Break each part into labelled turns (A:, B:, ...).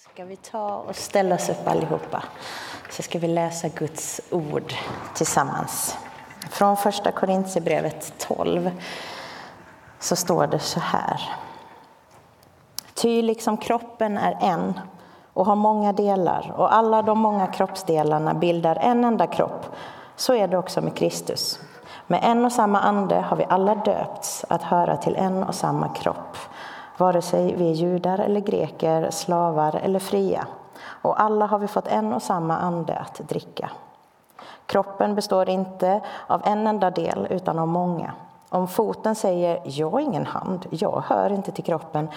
A: Ska vi ta och ställa oss upp allihopa så ska vi läsa Guds ord tillsammans. Från första Korintierbrevet 12 så står det så här. Ty liksom kroppen är en och har många delar och alla de många kroppsdelarna bildar en enda kropp, så är det också med Kristus. Med en och samma ande har vi alla döpts att höra till en och samma kropp vare sig vi är judar eller greker, slavar eller fria. Och alla har vi fått en och samma ande att dricka. Kroppen består inte av en enda del, utan av många. Om foten säger ”jag har ingen hand, jag hör inte till kroppen”,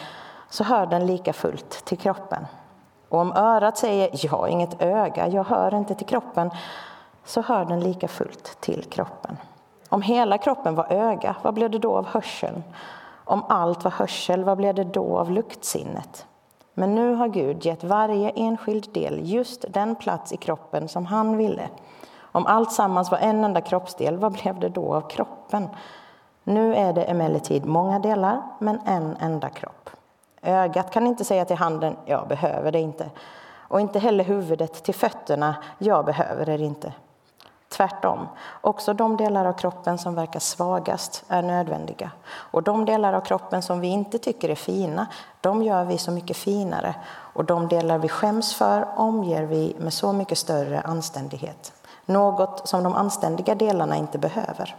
A: så hör den lika fullt till kroppen. Och om örat säger ”jag har inget öga, jag hör inte till kroppen”, så hör den lika fullt till kroppen. Om hela kroppen var öga, vad blev det då av hörseln? Om allt var hörsel, vad blev det då av luktsinnet? Men nu har Gud gett varje enskild del just den plats i kroppen som han ville. Om allt sammans var en enda kroppsdel, vad blev det då av kroppen? Nu är det emellertid många delar, men en enda kropp. Ögat kan inte säga till handen, jag behöver det inte. Och inte heller huvudet till fötterna, jag behöver det inte. Tvärtom, också de delar av kroppen som verkar svagast är nödvändiga. Och de delar av kroppen som vi inte tycker är fina, de gör vi så mycket finare. Och de delar vi skäms för omger vi med så mycket större anständighet. Något som de anständiga delarna inte behöver.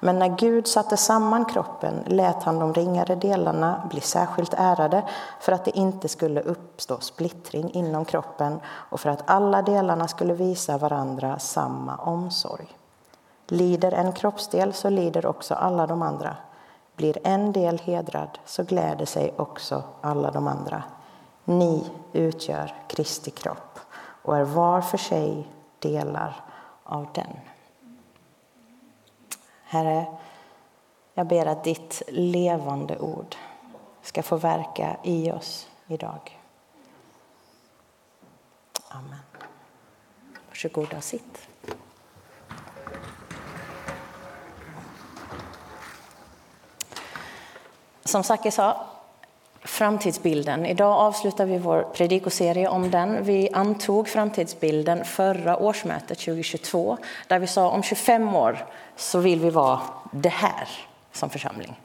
A: Men när Gud satte samman kroppen lät han de ringare delarna bli särskilt ärade för att det inte skulle uppstå splittring inom kroppen och för att alla delarna skulle visa varandra samma omsorg. Lider en kroppsdel så lider också alla de andra. Blir en del hedrad så gläder sig också alla de andra. Ni utgör Kristi kropp och är var för sig delar av den. Herre, jag ber att ditt levande ord ska få verka i oss idag. Amen. Varsågoda och sitt. Som Zacke sa, Framtidsbilden. Idag avslutar vi vår predikoserie om den. Vi antog framtidsbilden förra årsmötet 2022 där vi sa om 25 år så vill vi vara det här som församling.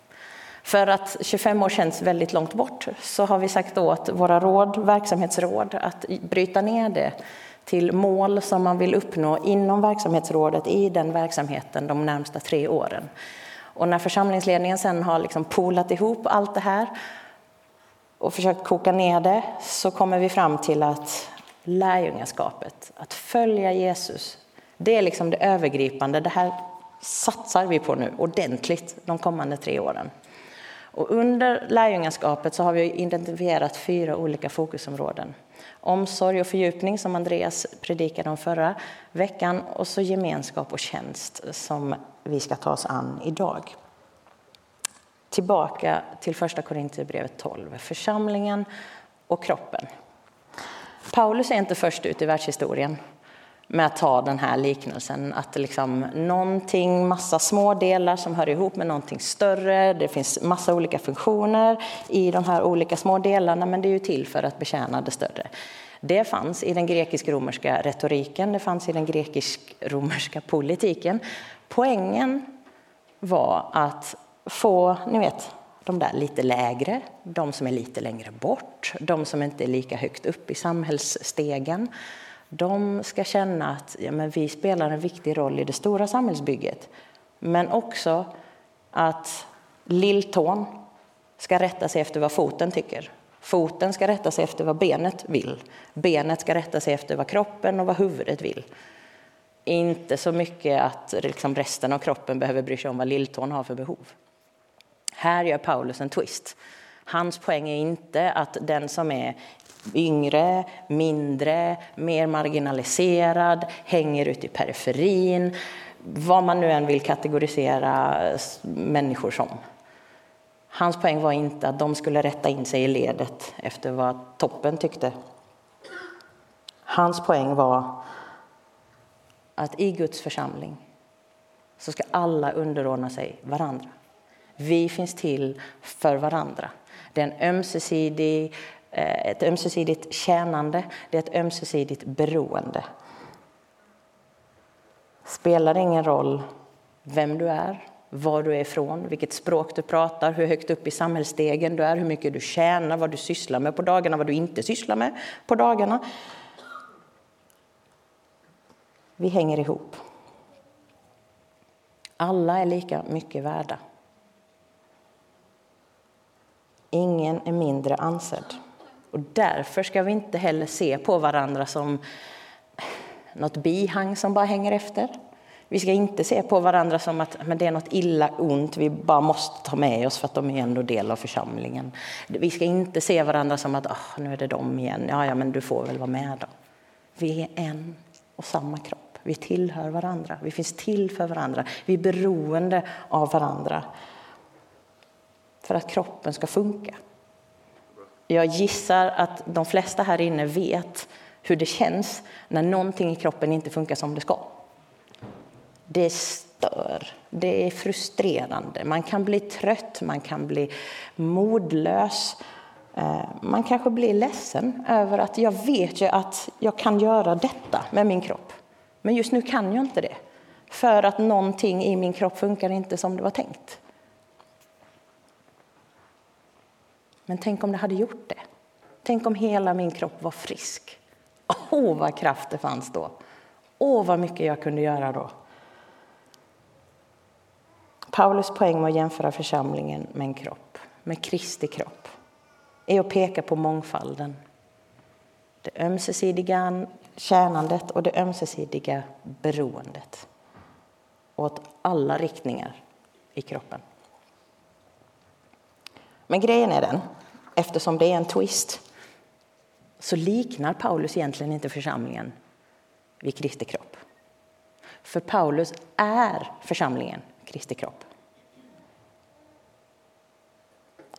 A: För att 25 år känns väldigt långt bort så har vi sagt åt våra råd, verksamhetsråd att bryta ner det till mål som man vill uppnå inom verksamhetsrådet i den verksamheten de närmsta tre åren. Och när församlingsledningen sen har liksom polat ihop allt det här och försökt koka ner det så kommer vi fram till att lärjungaskapet, att följa Jesus, det är liksom det övergripande. Det här satsar vi på nu ordentligt de kommande tre åren. Och under lärjungaskapet så har vi identifierat fyra olika fokusområden. Omsorg och fördjupning som Andreas predikade om förra veckan och så gemenskap och tjänst som vi ska ta oss an idag tillbaka till första Korinthierbrevet 12, församlingen och kroppen. Paulus är inte först ut i världshistorien med att ta den här liknelsen. Att liksom någonting, massa små delar som hör ihop med någonting större. Det finns massa olika funktioner i de här olika små delarna men det är ju till för att betjäna det större. Det fanns i den grekisk-romerska retoriken, det fanns i den grekisk-romerska politiken. Poängen var att få, ni vet, de där lite lägre, de som är lite längre bort, de som inte är lika högt upp i samhällsstegen. De ska känna att ja, men vi spelar en viktig roll i det stora samhällsbygget. Men också att lilltån ska rätta sig efter vad foten tycker. Foten ska rätta sig efter vad benet vill. Benet ska rätta sig efter vad kroppen och vad huvudet vill. Inte så mycket att liksom resten av kroppen behöver bry sig om vad lilltån har för behov. Här gör Paulus en twist. Hans poäng är inte att den som är yngre, mindre, mer marginaliserad, hänger ute i periferin, vad man nu än vill kategorisera människor som. Hans poäng var inte att de skulle rätta in sig i ledet efter vad toppen tyckte. Hans poäng var att i Guds församling så ska alla underordna sig varandra. Vi finns till för varandra. Det är en ömsesidig eh, ett ömsesidigt tjänande, det är ett ömsesidigt beroende. Spelar det ingen roll vem du är, var du är ifrån, vilket språk du pratar, hur högt upp i samhällsstegen du är, hur mycket du tjänar, vad du sysslar med på dagarna, vad du inte sysslar med på dagarna. Vi hänger ihop. Alla är lika mycket värda. Ingen är mindre ansedd. Och därför ska vi inte heller se på varandra som något bihang som bara hänger efter. Vi ska inte se på varandra som att men det är något illa ont vi bara måste ta med oss för att de är ändå del av församlingen. Vi ska inte se varandra som att oh, nu är det de igen, ja, ja men du får väl vara med då. Vi är en och samma kropp. Vi tillhör varandra, vi finns till för varandra, vi är beroende av varandra för att kroppen ska funka. Jag gissar att de flesta här inne vet hur det känns när någonting i kroppen inte funkar som det ska. Det stör, det är frustrerande, man kan bli trött, man kan bli modlös. Eh, man kanske blir ledsen över att jag vet ju att jag kan göra detta med min kropp. Men just nu kan jag inte det, för att någonting i min kropp funkar inte som det var tänkt. Men tänk om det hade gjort det. Tänk om hela min kropp var frisk. Åh, oh, vad kraft det fanns då! Åh, oh, vad mycket jag kunde göra då! Paulus poäng med att jämföra församlingen med en kropp, med Kristi kropp, är att peka på mångfalden. Det ömsesidiga tjänandet och det ömsesidiga beroendet åt alla riktningar i kroppen. Men grejen är den, eftersom det är en twist så liknar Paulus egentligen inte församlingen vid Kristi kropp. För Paulus är församlingen Kristi kropp.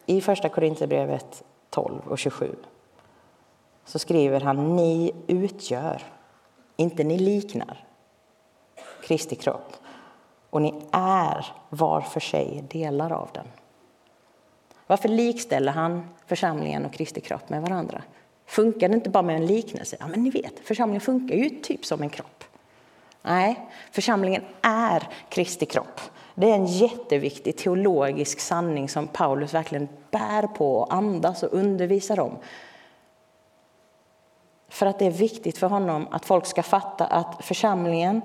A: I Första Korinthierbrevet 12 och 27 så skriver han ni utgör, inte ni liknar, Kristi kropp och ni är var för sig delar av den. Varför likställer han församlingen och Kristi kropp med varandra? Funkar det inte bara med en liknelse? Ja, men ni vet, församlingen funkar ju typ som en kropp. Nej, församlingen är Kristi kropp. Det är en jätteviktig teologisk sanning som Paulus verkligen bär på och andas och undervisar om. För att det är viktigt för honom att folk ska fatta att församlingen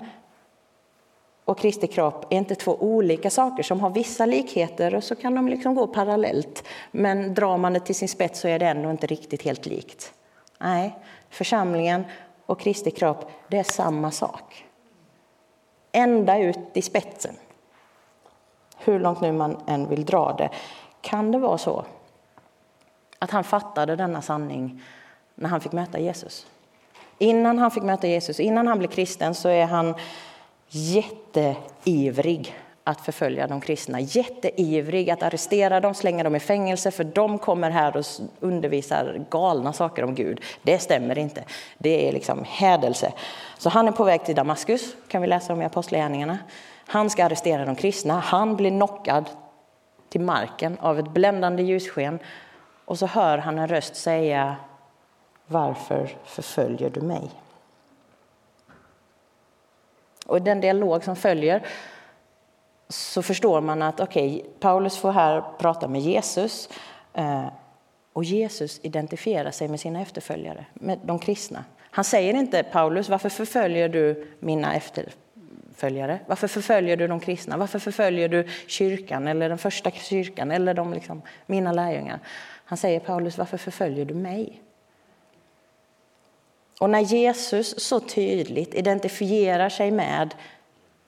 A: och Kristi kropp är inte två olika saker som har vissa likheter och så kan de liksom gå parallellt. Men drar man det till sin spets så är det ändå inte riktigt helt likt. Nej, församlingen och Kristi kropp, det är samma sak. Ända ut i spetsen. Hur långt nu man än vill dra det. Kan det vara så att han fattade denna sanning när han fick möta Jesus? Innan han fick möta Jesus, innan han blev kristen, så är han jätteivrig att förfölja de kristna, jätteivrig att arrestera dem, slänga dem i fängelse för de kommer här och undervisar galna saker om Gud. Det stämmer inte. Det är liksom hädelse. Så han är på väg till Damaskus, kan vi läsa om i Apostlagärningarna. Han ska arrestera de kristna. Han blir knockad till marken av ett bländande ljussken och så hör han en röst säga Varför förföljer du mig? Och i den dialog som följer så förstår man att okay, Paulus får här prata med Jesus eh, och Jesus identifierar sig med sina efterföljare, med de kristna. Han säger inte Paulus, varför förföljer du mina efterföljare? Varför förföljer du de kristna? Varför förföljer du kyrkan eller den första kyrkan eller de, liksom, mina lärjungar? Han säger Paulus, varför förföljer du mig? Och när Jesus så tydligt identifierar sig med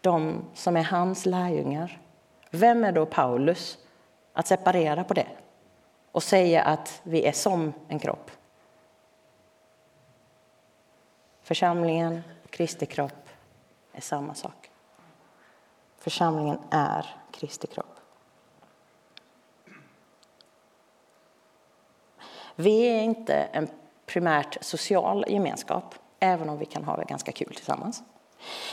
A: de som är hans lärjungar, vem är då Paulus att separera på det och säga att vi är som en kropp? Församlingen och Kristi kropp är samma sak. Församlingen är Kristi kropp. Vi är inte en primärt social gemenskap, även om vi kan ha det ganska kul tillsammans.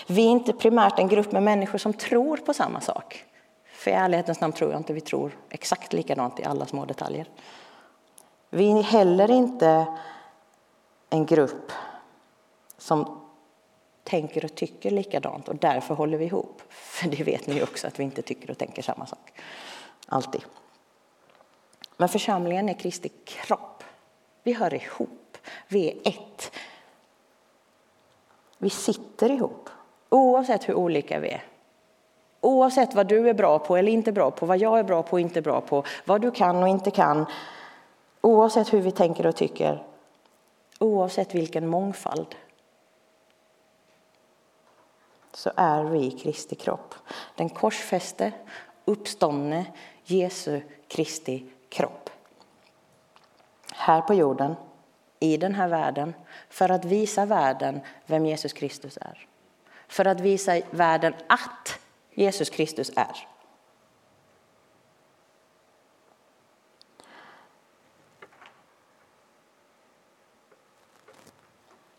A: Vi är inte primärt en grupp med människor som tror på samma sak. För i ärlighetens namn tror jag inte vi tror exakt likadant i alla små detaljer. Vi är heller inte en grupp som tänker och tycker likadant och därför håller vi ihop. För det vet ni också att vi inte tycker och tänker samma sak. Alltid. Men församlingen är Kristi kropp. Vi hör ihop. Vi är ett. Vi sitter ihop. Oavsett hur olika vi är. Oavsett vad du är bra på eller inte bra på, vad jag är bra på och inte bra på, vad du kan och inte kan. Oavsett hur vi tänker och tycker. Oavsett vilken mångfald så är vi Kristi kropp. Den korsfäste, uppståndne Jesu Kristi kropp. Här på jorden, i den här världen, för att visa världen vem Jesus Kristus är. För att visa världen att Jesus Kristus är.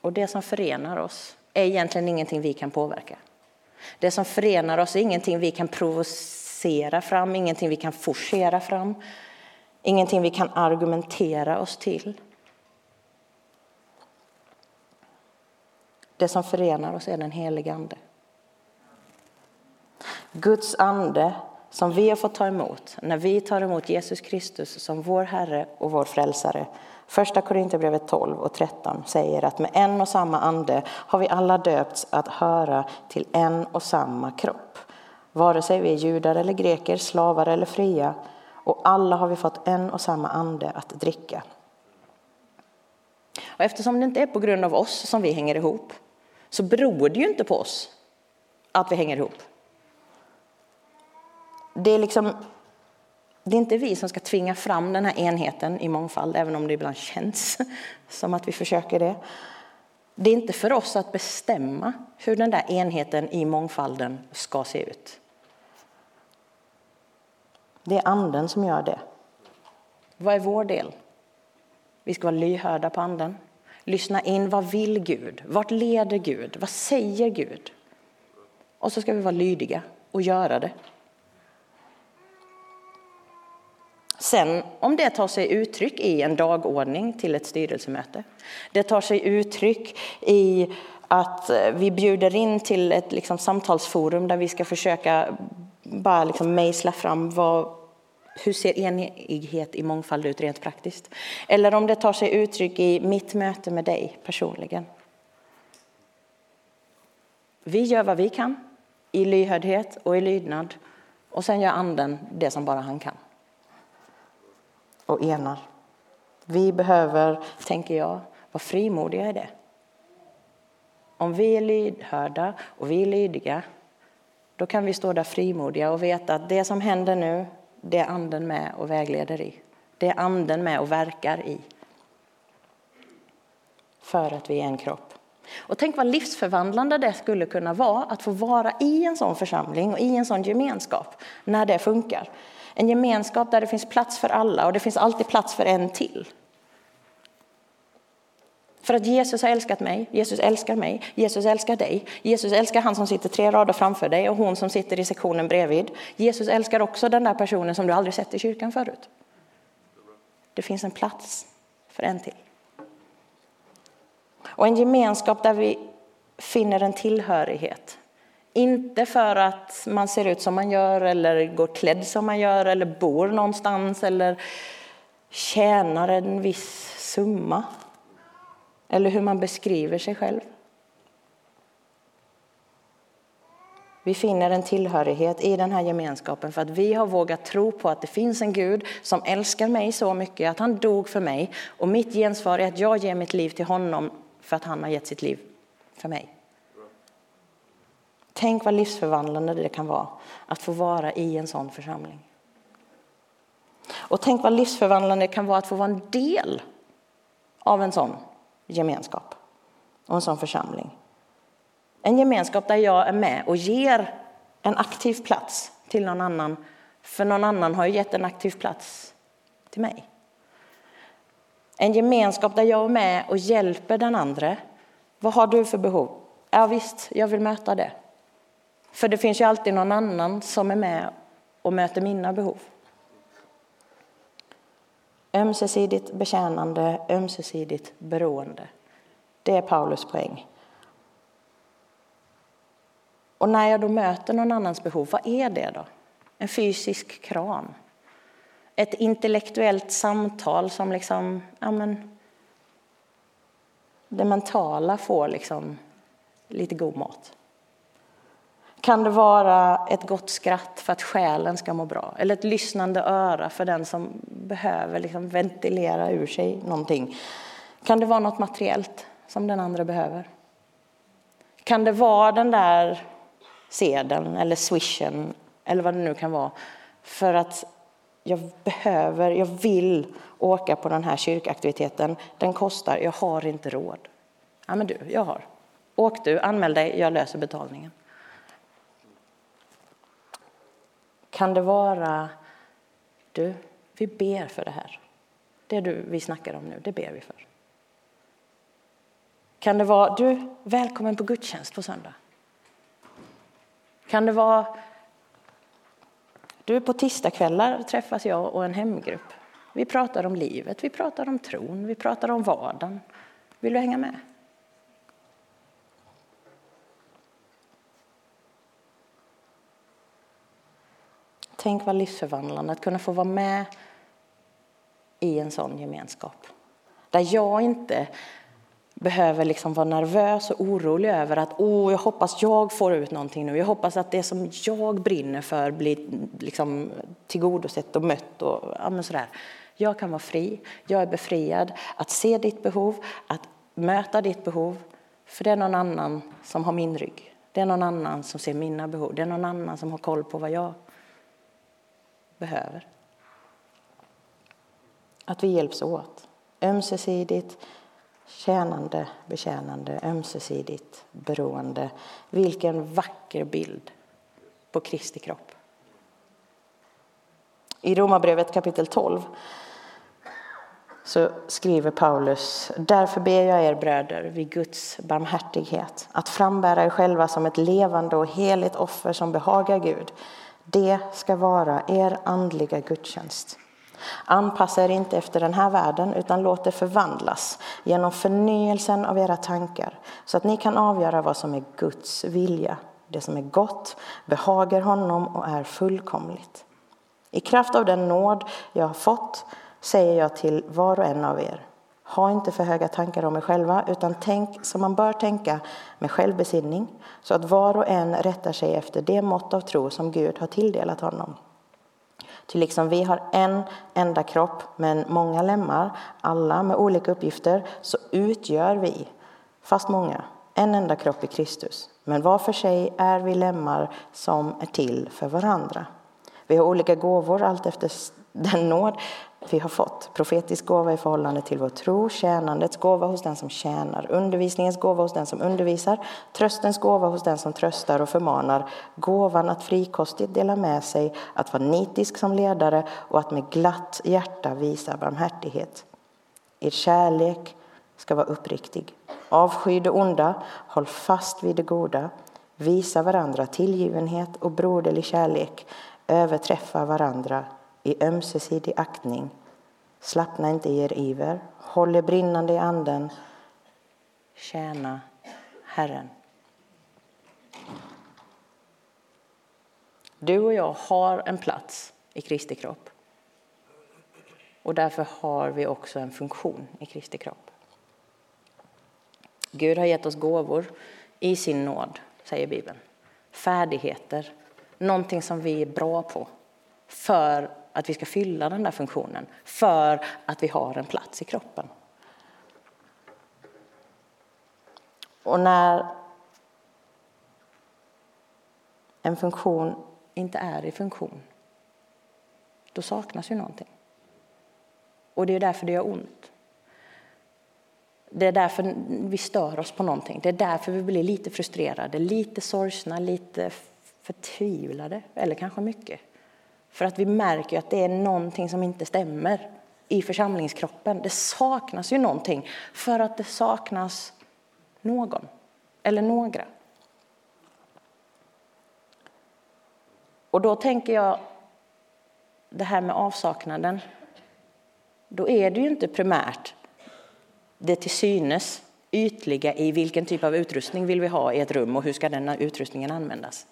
A: Och det som förenar oss är egentligen ingenting vi kan påverka. Det som förenar oss är ingenting vi kan provocera fram, ingenting vi kan forcera fram, ingenting vi kan argumentera oss till. Det som förenar oss är den helige Ande. Guds ande som vi har fått ta emot när vi tar emot Jesus Kristus som vår Herre och vår Frälsare. Första Korinthierbrevet 12 och 13 säger att med en och samma ande har vi alla döpts att höra till en och samma kropp. Vare sig vi är judar eller greker, slavar eller fria och alla har vi fått en och samma ande att dricka. Och eftersom det inte är på grund av oss som vi hänger ihop så beror det ju inte på oss att vi hänger ihop det är liksom det är inte vi som ska tvinga fram den här enheten i mångfald, även om det ibland känns som att vi försöker det. Det är inte för oss att bestämma hur den där enheten i mångfalden ska se ut. Det är anden som gör det. Vad är vår del? Vi ska vara lyhörda på anden. Lyssna in, vad vill Gud? Vart leder Gud? Vad säger Gud? Och så ska vi vara lydiga och göra det. Sen om det tar sig uttryck i en dagordning till ett styrelsemöte, det tar sig uttryck i att eh, vi bjuder in till ett liksom, samtalsforum där vi ska försöka bara liksom mejsla fram vad, hur ser enighet i mångfald ut rent praktiskt? Eller om det tar sig uttryck i mitt möte med dig personligen. Vi gör vad vi kan i lyhördhet och i lydnad och sen gör anden det som bara han kan och enar. Vi behöver, tänker jag, vara frimodiga i det. Om vi är lydhörda och vi är lydiga, då kan vi stå där frimodiga och veta att det som händer nu, det är anden med och vägleder i. Det är anden med och verkar i. För att vi är en kropp. Och tänk vad livsförvandlande det skulle kunna vara att få vara i en sån församling och i en sån gemenskap när det funkar. En gemenskap där det finns plats för alla och det finns alltid plats för en till. För att Jesus har älskat mig, Jesus älskar mig, Jesus älskar dig. Jesus älskar han som sitter tre rader framför dig och hon som sitter i sektionen bredvid. Jesus älskar också den där personen som du aldrig sett i kyrkan förut. Det finns en plats för en till. Och en gemenskap där vi finner en tillhörighet inte för att man ser ut som man gör eller går klädd som man gör eller bor någonstans eller tjänar en viss summa. Eller hur man beskriver sig själv. Vi finner en tillhörighet i den här gemenskapen för att vi har vågat tro på att det finns en Gud som älskar mig så mycket att han dog för mig. Och mitt gensvar är att jag ger mitt liv till honom för att han har gett sitt liv för mig. Tänk vad livsförvandlande det kan vara att få vara i en sån församling. Och tänk vad livsförvandlande det kan vara att få vara en del av en sån gemenskap och en sån församling. En gemenskap där jag är med och ger en aktiv plats till någon annan, för någon annan har ju gett en aktiv plats till mig. En gemenskap där jag är med och hjälper den andra. Vad har du för behov? Ja visst, jag vill möta det. För det finns ju alltid någon annan som är med och möter mina behov. Ömsesidigt betjänande, ömsesidigt beroende. Det är Paulus poäng. Och när jag då möter någon annans behov, vad är det då? En fysisk kram? Ett intellektuellt samtal som liksom, ja men, det mentala får liksom lite god mat. Kan det vara ett gott skratt för att själen ska må bra? Eller ett lyssnande öra för den som behöver liksom ventilera ur sig någonting? Kan det vara något materiellt som den andra behöver? Kan det vara den där sedeln eller swishen eller vad det nu kan vara för att jag behöver, jag vill åka på den här kyrkaktiviteten. Den kostar, jag har inte råd. Ja, men du, jag har. Åk du, anmäl dig, jag löser betalningen. Kan det vara, du, vi ber för det här. Det du, vi snackar om nu, det ber vi för. Kan det vara, du, välkommen på gudstjänst på söndag. Kan det vara, du, på tisdagskvällar träffas jag och en hemgrupp. Vi pratar om livet, vi pratar om tron, vi pratar om vardagen. Vill du hänga med? Tänk vad livsförvandlande att kunna få vara med i en sån gemenskap. Där jag inte behöver liksom vara nervös och orolig över att oh, jag hoppas jag får ut någonting nu. Jag hoppas att det som jag brinner för blir liksom tillgodosett och mött. Och, ja, sådär. Jag kan vara fri, jag är befriad att se ditt behov, att möta ditt behov. För det är någon annan som har min rygg. Det är någon annan som ser mina behov. Det är någon annan som har koll på vad jag behöver. Att vi hjälps åt, ömsesidigt, tjänande, betjänande, ömsesidigt beroende. Vilken vacker bild på Kristi kropp. I Romarbrevet kapitel 12 så skriver Paulus, därför ber jag er bröder vid Guds barmhärtighet att frambära er själva som ett levande och heligt offer som behagar Gud. Det ska vara er andliga gudstjänst. Anpassa er inte efter den här världen utan låt er förvandlas genom förnyelsen av era tankar så att ni kan avgöra vad som är Guds vilja, det som är gott, behagar honom och är fullkomligt. I kraft av den nåd jag har fått säger jag till var och en av er ha inte för höga tankar om er själva, utan tänk som man bör tänka med självbesinning, så att var och en rättar sig efter det mått av tro som Gud har tilldelat honom. Ty liksom vi har en enda kropp men många lemmar, alla med olika uppgifter, så utgör vi, fast många, en enda kropp i Kristus. Men var för sig är vi lemmar som är till för varandra. Vi har olika gåvor allt efter den nåd vi har fått. Profetisk gåva i förhållande till vår tro, tjänandets gåva hos den som tjänar, undervisningens gåva hos den som undervisar, tröstens gåva hos den som tröstar och förmanar, gåvan att frikostigt dela med sig, att vara nitisk som ledare och att med glatt hjärta visa barmhärtighet. Er kärlek ska vara uppriktig. Avsky det onda, håll fast vid det goda, visa varandra tillgivenhet och broderlig kärlek, överträffa varandra i ömsesidig aktning. Slappna inte i er iver, håll er brinnande i anden. Tjäna Herren. Du och jag har en plats i Kristi kropp. Och därför har vi också en funktion i Kristi kropp. Gud har gett oss gåvor i sin nåd, säger Bibeln. Färdigheter, någonting som vi är bra på för att vi ska fylla den där funktionen för att vi har en plats i kroppen. Och när en funktion inte är i funktion, då saknas ju någonting. Och det är därför det gör ont. Det är därför vi stör oss på någonting. Det är därför vi blir lite frustrerade, lite sorgsna, lite förtvivlade, eller kanske mycket. För att vi märker att det är någonting som inte stämmer i församlingskroppen. Det saknas ju någonting för att det saknas någon eller några. Och då tänker jag det här med avsaknaden. då är det ju inte primärt det till synes ytliga i vilken typ av utrustning vill vi ha i ett rum och hur ska den utrustningen användas.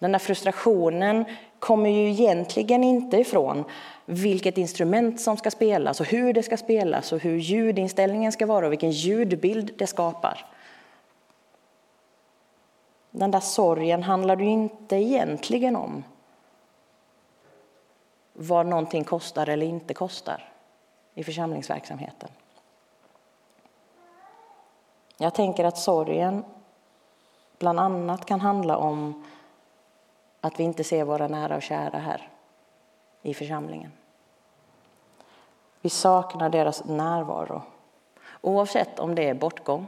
A: Den där frustrationen kommer ju egentligen inte ifrån vilket instrument som ska spelas och hur det ska spelas och hur ljudinställningen ska vara och vilken ljudbild det skapar. Den där sorgen handlar ju inte egentligen om vad någonting kostar eller inte kostar i församlingsverksamheten. Jag tänker att sorgen bland annat kan handla om att vi inte ser våra nära och kära här i församlingen. Vi saknar deras närvaro. Oavsett om det är bortgång,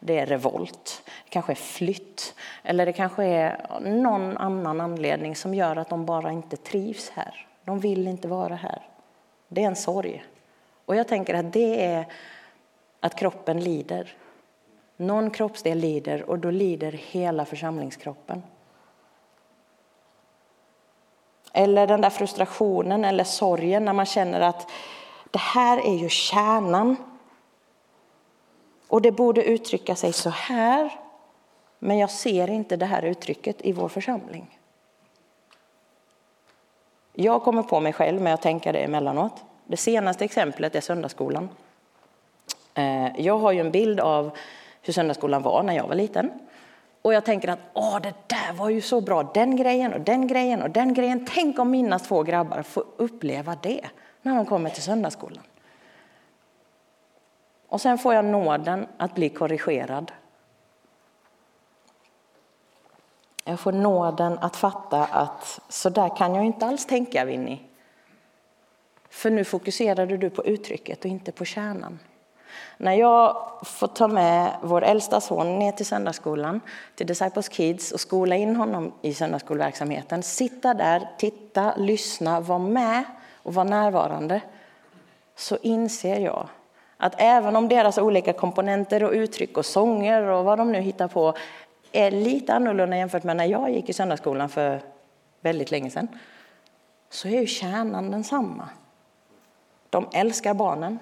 A: det är revolt, det kanske är flytt eller det kanske är någon annan anledning som gör att de bara inte trivs här. De vill inte vara här. Det är en sorg. Och jag tänker att det är att kroppen lider. Någon kroppsdel lider och då lider hela församlingskroppen. Eller den där frustrationen eller sorgen när man känner att det här är ju kärnan. Och det borde uttrycka sig så här, men jag ser inte det här uttrycket i vår församling. Jag kommer på mig själv med att tänka det emellanåt. Det senaste exemplet är söndagsskolan. Eh, jag har ju en bild av hur söndagsskolan var när jag var liten. Och jag tänker att Åh, det där var ju så bra, den grejen och den grejen och den grejen. Tänk om mina två grabbar får uppleva det när de kommer till söndagsskolan. Och sen får jag nåden att bli korrigerad. Jag får nåden att fatta att så där kan jag inte alls tänka, Winnie. För nu fokuserade du på uttrycket och inte på kärnan. När jag får ta med vår äldsta son ner till söndagsskolan, till Disciples Kids och skola in honom i söndagsskolverksamheten, sitta där, titta, lyssna, vara med och vara närvarande, så inser jag att även om deras olika komponenter och uttryck och sånger och vad de nu hittar på är lite annorlunda jämfört med när jag gick i söndagsskolan för väldigt länge sedan, så är ju kärnan densamma. De älskar barnen,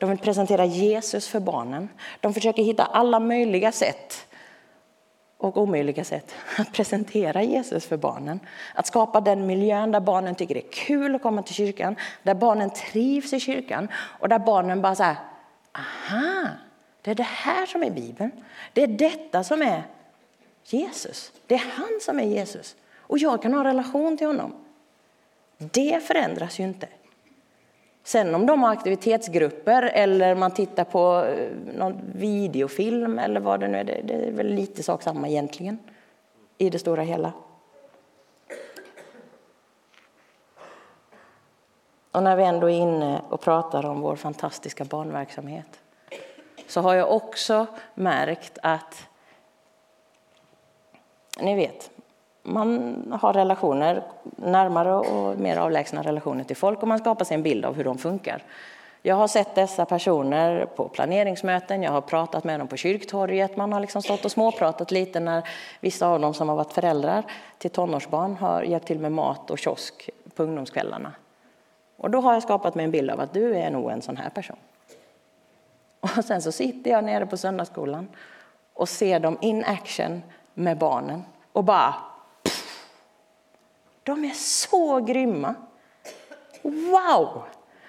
A: de vill presentera Jesus för barnen. De försöker hitta alla möjliga sätt och omöjliga sätt att presentera Jesus för barnen. Att skapa den miljön där barnen tycker det är kul att komma till kyrkan, där barnen trivs i kyrkan och där barnen bara säger aha, det är det här som är Bibeln. Det är detta som är Jesus. Det är han som är Jesus. Och jag kan ha en relation till honom. Det förändras ju inte. Sen om de har aktivitetsgrupper eller man tittar på eh, någon videofilm eller vad det nu är, det är väl lite sak samma egentligen i det stora hela. Och när vi ändå är inne och pratar om vår fantastiska barnverksamhet så har jag också märkt att, ni vet, man har relationer, närmare och mer avlägsna relationer till folk och man skapar sig en bild av hur de funkar. Jag har sett dessa personer på planeringsmöten, jag har pratat med dem på kyrktorget, man har liksom stått och småpratat lite när vissa av dem som har varit föräldrar till tonårsbarn har hjälpt till med mat och kiosk på ungdomskvällarna. Och då har jag skapat mig en bild av att du är nog en sån här person. Och sen så sitter jag nere på söndagsskolan och ser dem in action med barnen och bara de är så grymma. Wow!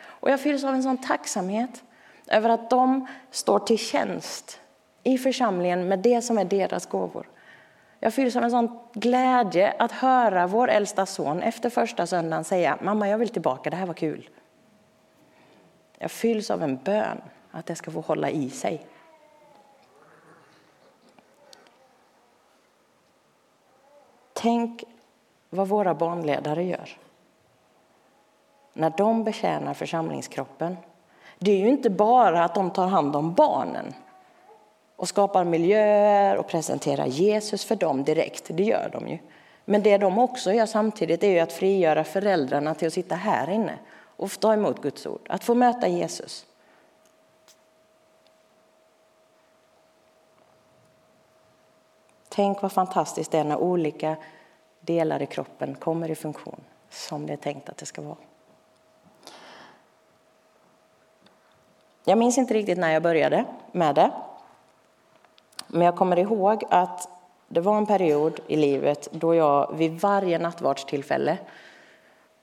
A: Och jag fylls av en sån tacksamhet över att de står till tjänst i församlingen med det som är deras gåvor. Jag fylls av en sån glädje att höra vår äldsta son efter första söndagen säga mamma jag vill tillbaka, det här var kul. Jag fylls av en bön att det ska få hålla i sig. Tänk vad våra barnledare gör när de betjänar församlingskroppen. Det är ju inte bara att de tar hand om barnen och skapar miljöer och presenterar Jesus för dem direkt, det gör de ju. Men det de också gör samtidigt är att frigöra föräldrarna till att sitta här inne och ta emot Guds ord, att få möta Jesus. Tänk vad fantastiskt det är när olika delar i kroppen kommer i funktion som det är tänkt att det ska vara. Jag minns inte riktigt när jag började med det. Men jag kommer ihåg att det var en period i livet då jag vid varje nattvardstillfälle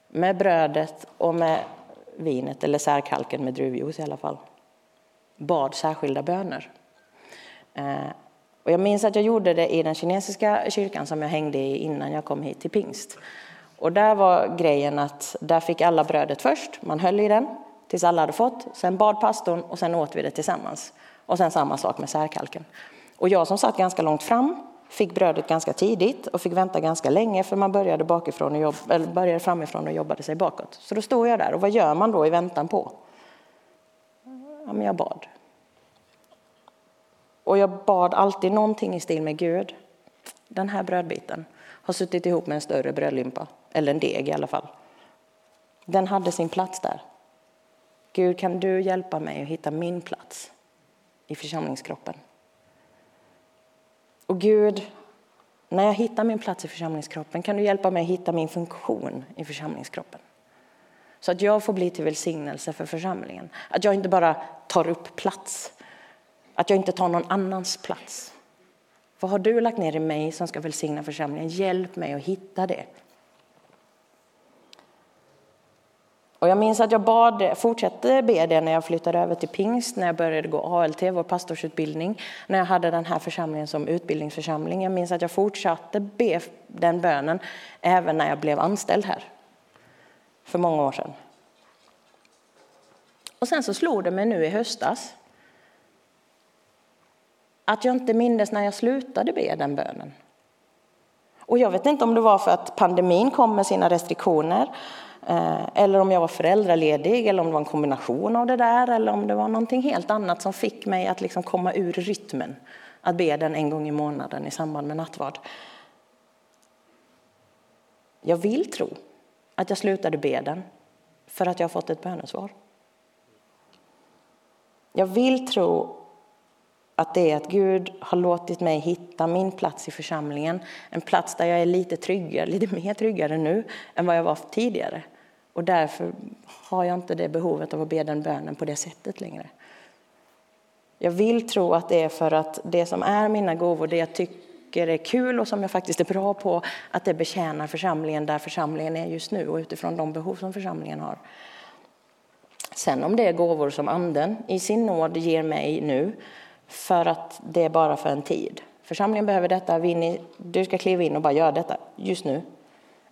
A: med brödet och med vinet, eller särkalken med druvjuice i alla fall, bad särskilda böner. Eh, och jag minns att jag gjorde det i den kinesiska kyrkan som jag hängde i innan jag kom hit till pingst. Och där var grejen att där fick alla brödet först, man höll i den tills alla hade fått, sen bad pastorn och sen åt vi det tillsammans. Och sen samma sak med särkalken. Och jag som satt ganska långt fram fick brödet ganska tidigt och fick vänta ganska länge för man började, bakifrån och jobb, eller började framifrån och jobbade sig bakåt. Så då stod jag där och vad gör man då i väntan på? Ja, men jag bad. Och jag bad alltid någonting i stil med Gud. Den här brödbiten har suttit ihop med en större brödlimpa, eller en deg i alla fall. Den hade sin plats där. Gud, kan du hjälpa mig att hitta min plats i församlingskroppen? Och Gud, när jag hittar min plats i församlingskroppen, kan du hjälpa mig att hitta min funktion i församlingskroppen? Så att jag får bli till välsignelse för församlingen. Att jag inte bara tar upp plats, att jag inte tar någon annans plats. Vad har du lagt ner i mig som ska välsigna församlingen? Hjälp mig att hitta det. Och jag minns att jag bad, fortsatte be det när jag flyttade över till pingst, när jag började gå ALT, vår pastorsutbildning, när jag hade den här församlingen som utbildningsförsamling. Jag minns att jag fortsatte be den bönen även när jag blev anställd här för många år sedan. Och sen så slog det mig nu i höstas att jag inte mindes när jag slutade be den bönen. Och jag vet inte om det var för att pandemin kom med sina restriktioner eh, eller om jag var föräldraledig, eller om det var en kombination av det där, eller om det var någonting helt annat som fick mig att liksom komma ur rytmen. Att be den en gång i månaden i samband med nattvard. Jag vill tro att jag slutade be den för att jag har fått ett bönesvar. Jag vill tro att det är att Gud har låtit mig hitta min plats i församlingen. En plats där jag är lite tryggare, lite mer tryggare nu än vad jag var tidigare. Och därför har jag inte det behovet av att be den bönen på det sättet längre. Jag vill tro att det är för att det som är mina gåvor, det jag tycker är kul och som jag faktiskt är bra på, att det betjänar församlingen där församlingen är just nu och utifrån de behov som församlingen har. Sen om det är gåvor som anden i sin nåd ger mig nu, för att det är bara för en tid. Församlingen behöver detta, du ska kliva in och bara göra detta just nu.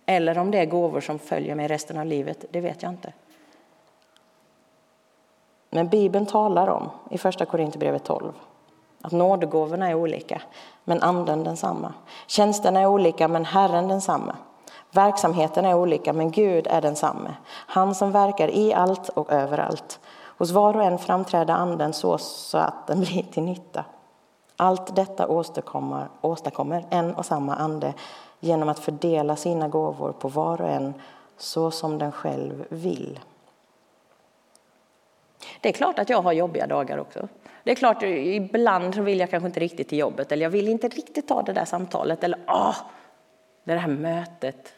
A: Eller om det är gåvor som följer mig resten av livet, det vet jag inte. Men Bibeln talar om, i Första Korinthierbrevet 12, att nådegåvorna är olika, men anden densamma. Tjänsterna är olika, men Herren densamma. Verksamheten är olika, men Gud är densamme. Han som verkar i allt och överallt. Hos var och en framträder anden så, så att den blir till nytta. Allt detta åstadkommer, åstadkommer en och samma ande genom att fördela sina gåvor på var och en så som den själv vill. Det är klart att jag har jobbiga dagar också. Det är klart, ibland vill jag kanske inte riktigt till jobbet eller jag vill inte riktigt ta det där samtalet eller åh, det här mötet.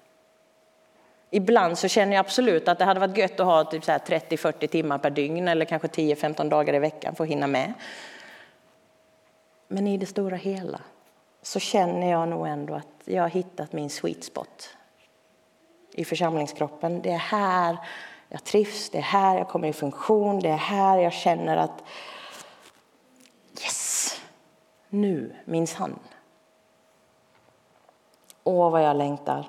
A: Ibland så känner jag absolut att det hade varit gött att ha typ 30-40 timmar per dygn eller kanske 10-15 dagar i veckan för att hinna med. Men i det stora hela så känner jag nog ändå att jag har hittat min sweet spot i församlingskroppen. Det är här jag trivs, det är här jag kommer i funktion, det är här jag känner att yes, nu minns han. Åh, vad jag längtar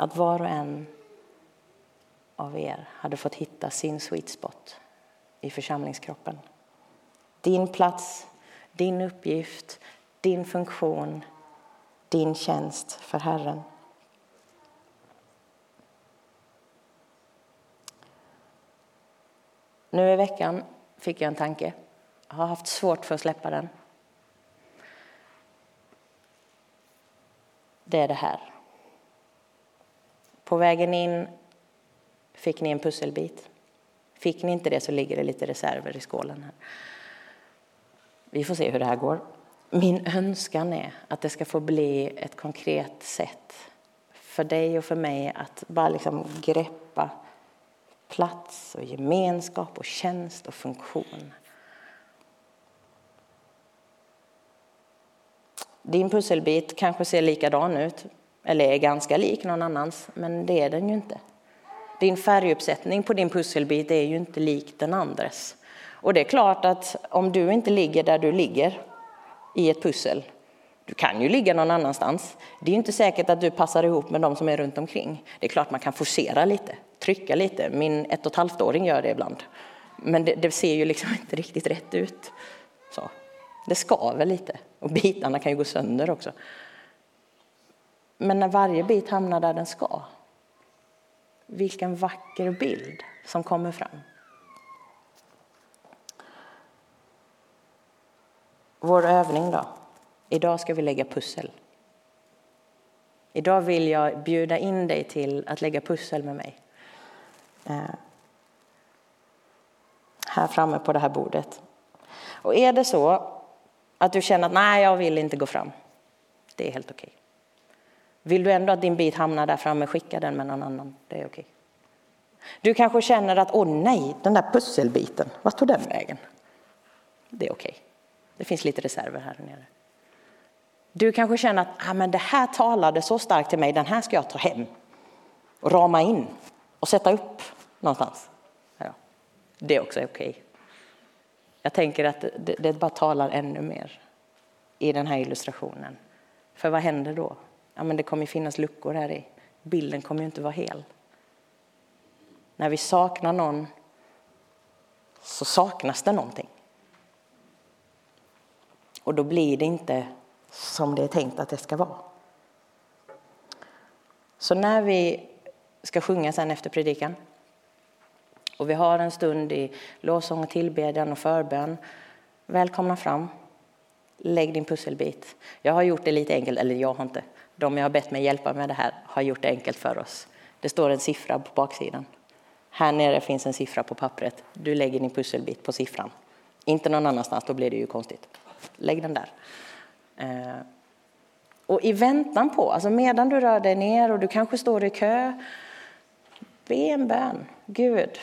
A: att var och en av er hade fått hitta sin sweet spot i församlingskroppen. Din plats, din uppgift, din funktion, din tjänst för Herren. Nu i veckan fick jag en tanke. Jag har haft svårt för att släppa den. Det är det här. På vägen in fick ni en pusselbit. Fick ni inte det så ligger det lite reserver i skålen. här. Vi får se hur det här går. Min önskan är att det ska få bli ett konkret sätt för dig och för mig att bara liksom greppa plats och gemenskap och tjänst och funktion. Din pusselbit kanske ser likadan ut, eller är ganska lik någon annans, men det är den ju inte. Din färguppsättning på din pusselbit är ju inte lik den andres. Och det är klart att om du inte ligger där du ligger i ett pussel, du kan ju ligga någon annanstans. Det är inte säkert att du passar ihop med de som är runt omkring. Det är klart man kan forcera lite, trycka lite. Min ett och ett halvt-åring gör det ibland. Men det, det, ser ju liksom inte riktigt rätt ut. Så. Det skaver lite och bitarna kan ju gå sönder också. Men när varje bit hamnar där den ska, vilken vacker bild som kommer fram. Vår övning då? Idag ska vi lägga pussel. Idag vill jag bjuda in dig till att lägga pussel med mig. Eh, här framme på det här bordet. Och är det så att du känner att nej, jag vill inte gå fram. Det är helt okej. Vill du ändå att din bit hamnar där framme, skicka den med någon annan. Det är okej. Du kanske känner att åh nej, den där pusselbiten, vart tog den vägen? Det är okej. Det finns lite reserver här nere. Du kanske känner att ah, men det här talade så starkt till mig, den här ska jag ta hem och rama in och sätta upp någonstans. Ja, det är också okej. Jag tänker att det, det bara talar ännu mer i den här illustrationen. För vad händer då? Ja, men det kommer finnas luckor här i. Bilden kommer ju inte vara hel. När vi saknar någon så saknas det någonting. Och då blir det inte som det är tänkt att det ska vara. Så när vi ska sjunga sen efter predikan och vi har en stund i lovsång och tillbedjan och förbön, välkomna fram. Lägg din pusselbit. Jag har gjort det lite enkelt, eller jag har inte. De jag har bett mig hjälpa med det här har gjort det enkelt för oss. Det står en siffra på baksidan. Här nere finns en siffra på pappret. Du lägger din pusselbit på siffran. Inte någon annanstans, då blir det ju konstigt. Lägg den där. Eh, och i väntan på, alltså medan du rör dig ner och du kanske står i kö, be en bön. Gud,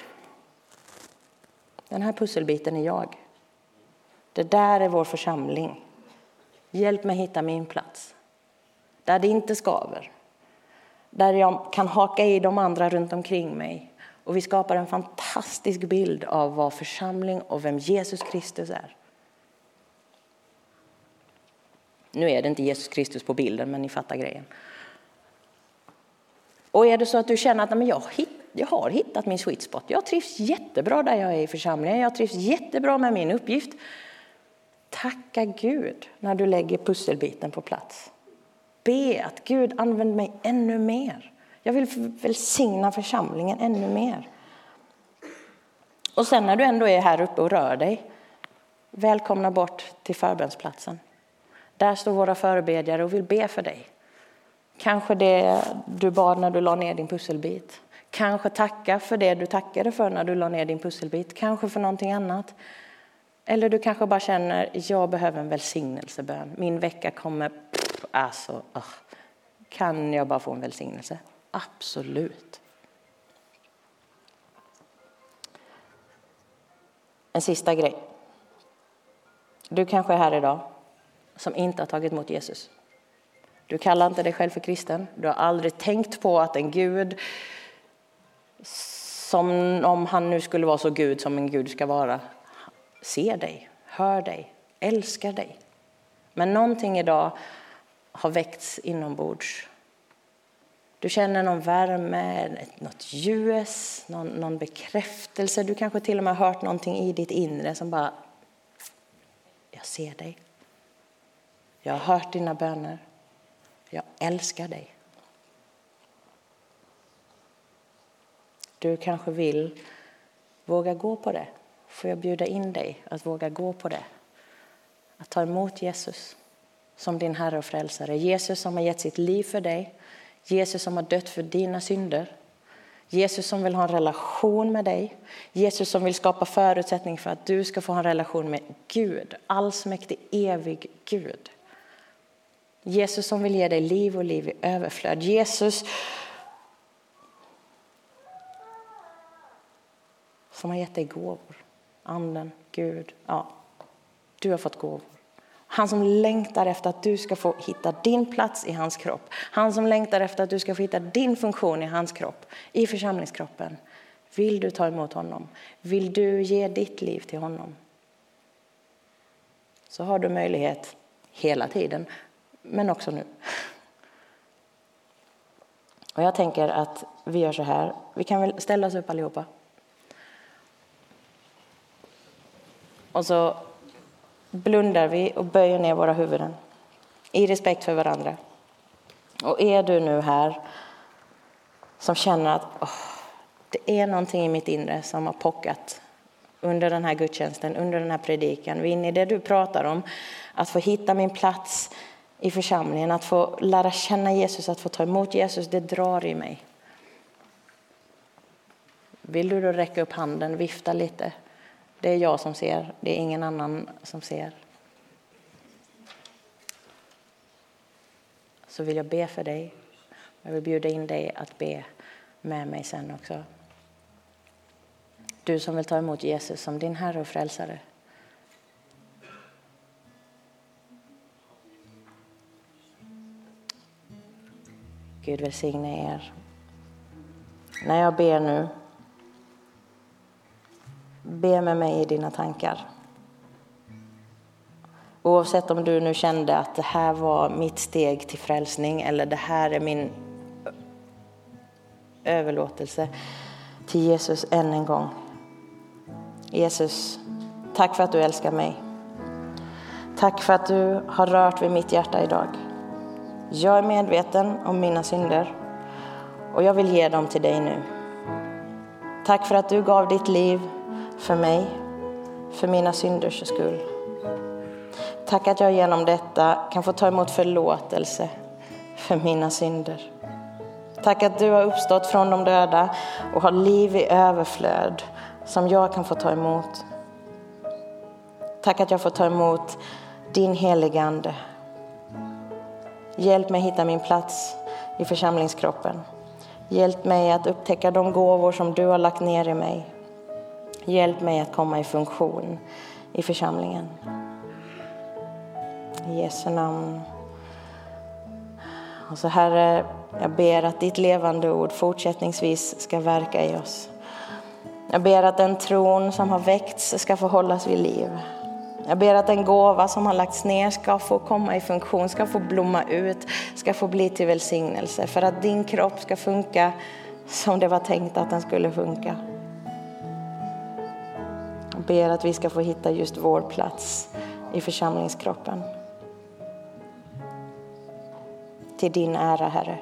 A: den här pusselbiten är jag. Det där är vår församling. Hjälp mig hitta min plats. Där det inte skaver. Där jag kan haka i de andra runt omkring mig. Och vi skapar en fantastisk bild av vad församling och vem Jesus Kristus är. Nu är det inte Jesus Kristus på bilden, men ni fattar grejen. Och är det så att du känner att men jag, jag har hittat min sweet spot, jag trivs jättebra där jag är i församlingen, jag trivs jättebra med min uppgift. Tacka Gud när du lägger pusselbiten på plats. Be att Gud använder mig ännu mer. Jag vill välsigna församlingen ännu mer. Och sen när du ändå är här uppe och rör dig, välkomna bort till förbönsplatsen. Där står våra förebedjare och vill be för dig. Kanske det du bad när du la ner din pusselbit. Kanske tacka för det du tackade för när du la ner din pusselbit. Kanske för någonting annat. Eller du kanske bara känner, jag behöver en välsignelsebön. Min vecka kommer, alltså, oh. kan jag bara få en välsignelse? Absolut. En sista grej. Du kanske är här idag som inte har tagit emot Jesus. Du kallar inte dig själv för kristen. Du har aldrig tänkt på att en Gud, som om han nu skulle vara så Gud som en Gud ska vara, ser dig, hör dig, älskar dig. Men någonting idag har väckts inombords. Du känner någon värme, något ljus, någon, någon bekräftelse. Du kanske till och med har hört någonting i ditt inre som bara, jag ser dig. Jag har hört dina böner. Jag älskar dig. Du kanske vill våga gå på det. Får jag bjuda in dig att våga gå på det? Att ta emot Jesus som din Herre och Frälsare. Jesus som har gett sitt liv för dig. Jesus som har dött för dina synder. Jesus som vill ha en relation med dig. Jesus som vill skapa förutsättning för att du ska få en relation med Gud, allsmäktig, evig Gud. Jesus som vill ge dig liv och liv i överflöd. Jesus som har gett dig gåvor. Anden, Gud, ja, du har fått gåvor. Han som längtar efter att du ska få hitta din plats i hans kropp. Han som längtar efter att du ska få hitta din funktion i hans kropp, i församlingskroppen. Vill du ta emot honom? Vill du ge ditt liv till honom? Så har du möjlighet hela tiden, men också nu. Och jag tänker att vi gör så här. Vi kan väl ställa oss upp allihopa. Och så blundar vi och böjer ner våra huvuden i respekt för varandra. Och är du nu här som känner att oh, det är någonting i mitt inre som har pockat under den här gudstjänsten, under den här predikan, vi i det du pratar om, att få hitta min plats i församlingen, att få lära känna Jesus, att få ta emot Jesus, det drar i mig. Vill du då räcka upp handen, vifta lite? Det är jag som ser, det är ingen annan som ser. Så vill jag be för dig. Jag vill bjuda in dig att be med mig sen också. Du som vill ta emot Jesus som din Herre och Frälsare. Gud välsigne er. När jag ber nu, be med mig i dina tankar. Oavsett om du nu kände att det här var mitt steg till frälsning eller det här är min överlåtelse till Jesus än en gång. Jesus, tack för att du älskar mig. Tack för att du har rört vid mitt hjärta idag. Jag är medveten om mina synder och jag vill ge dem till dig nu. Tack för att du gav ditt liv för mig, för mina synders skull. Tack att jag genom detta kan få ta emot förlåtelse för mina synder. Tack att du har uppstått från de döda och har liv i överflöd som jag kan få ta emot. Tack att jag får ta emot din heliga Ande. Hjälp mig hitta min plats i församlingskroppen. Hjälp mig att upptäcka de gåvor som du har lagt ner i mig. Hjälp mig att komma i funktion i församlingen. I Jesu namn. Och så Herre, jag ber att ditt levande ord fortsättningsvis ska verka i oss. Jag ber att den tron som har väckts ska få hållas vid liv. Jag ber att den gåva som har lagts ner ska få komma i funktion, ska få blomma ut, ska få bli till välsignelse för att din kropp ska funka som det var tänkt att den skulle funka. Jag ber att vi ska få hitta just vår plats i församlingskroppen. Till din ära, Herre.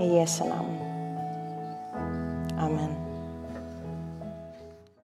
A: I Jesu namn. Amen.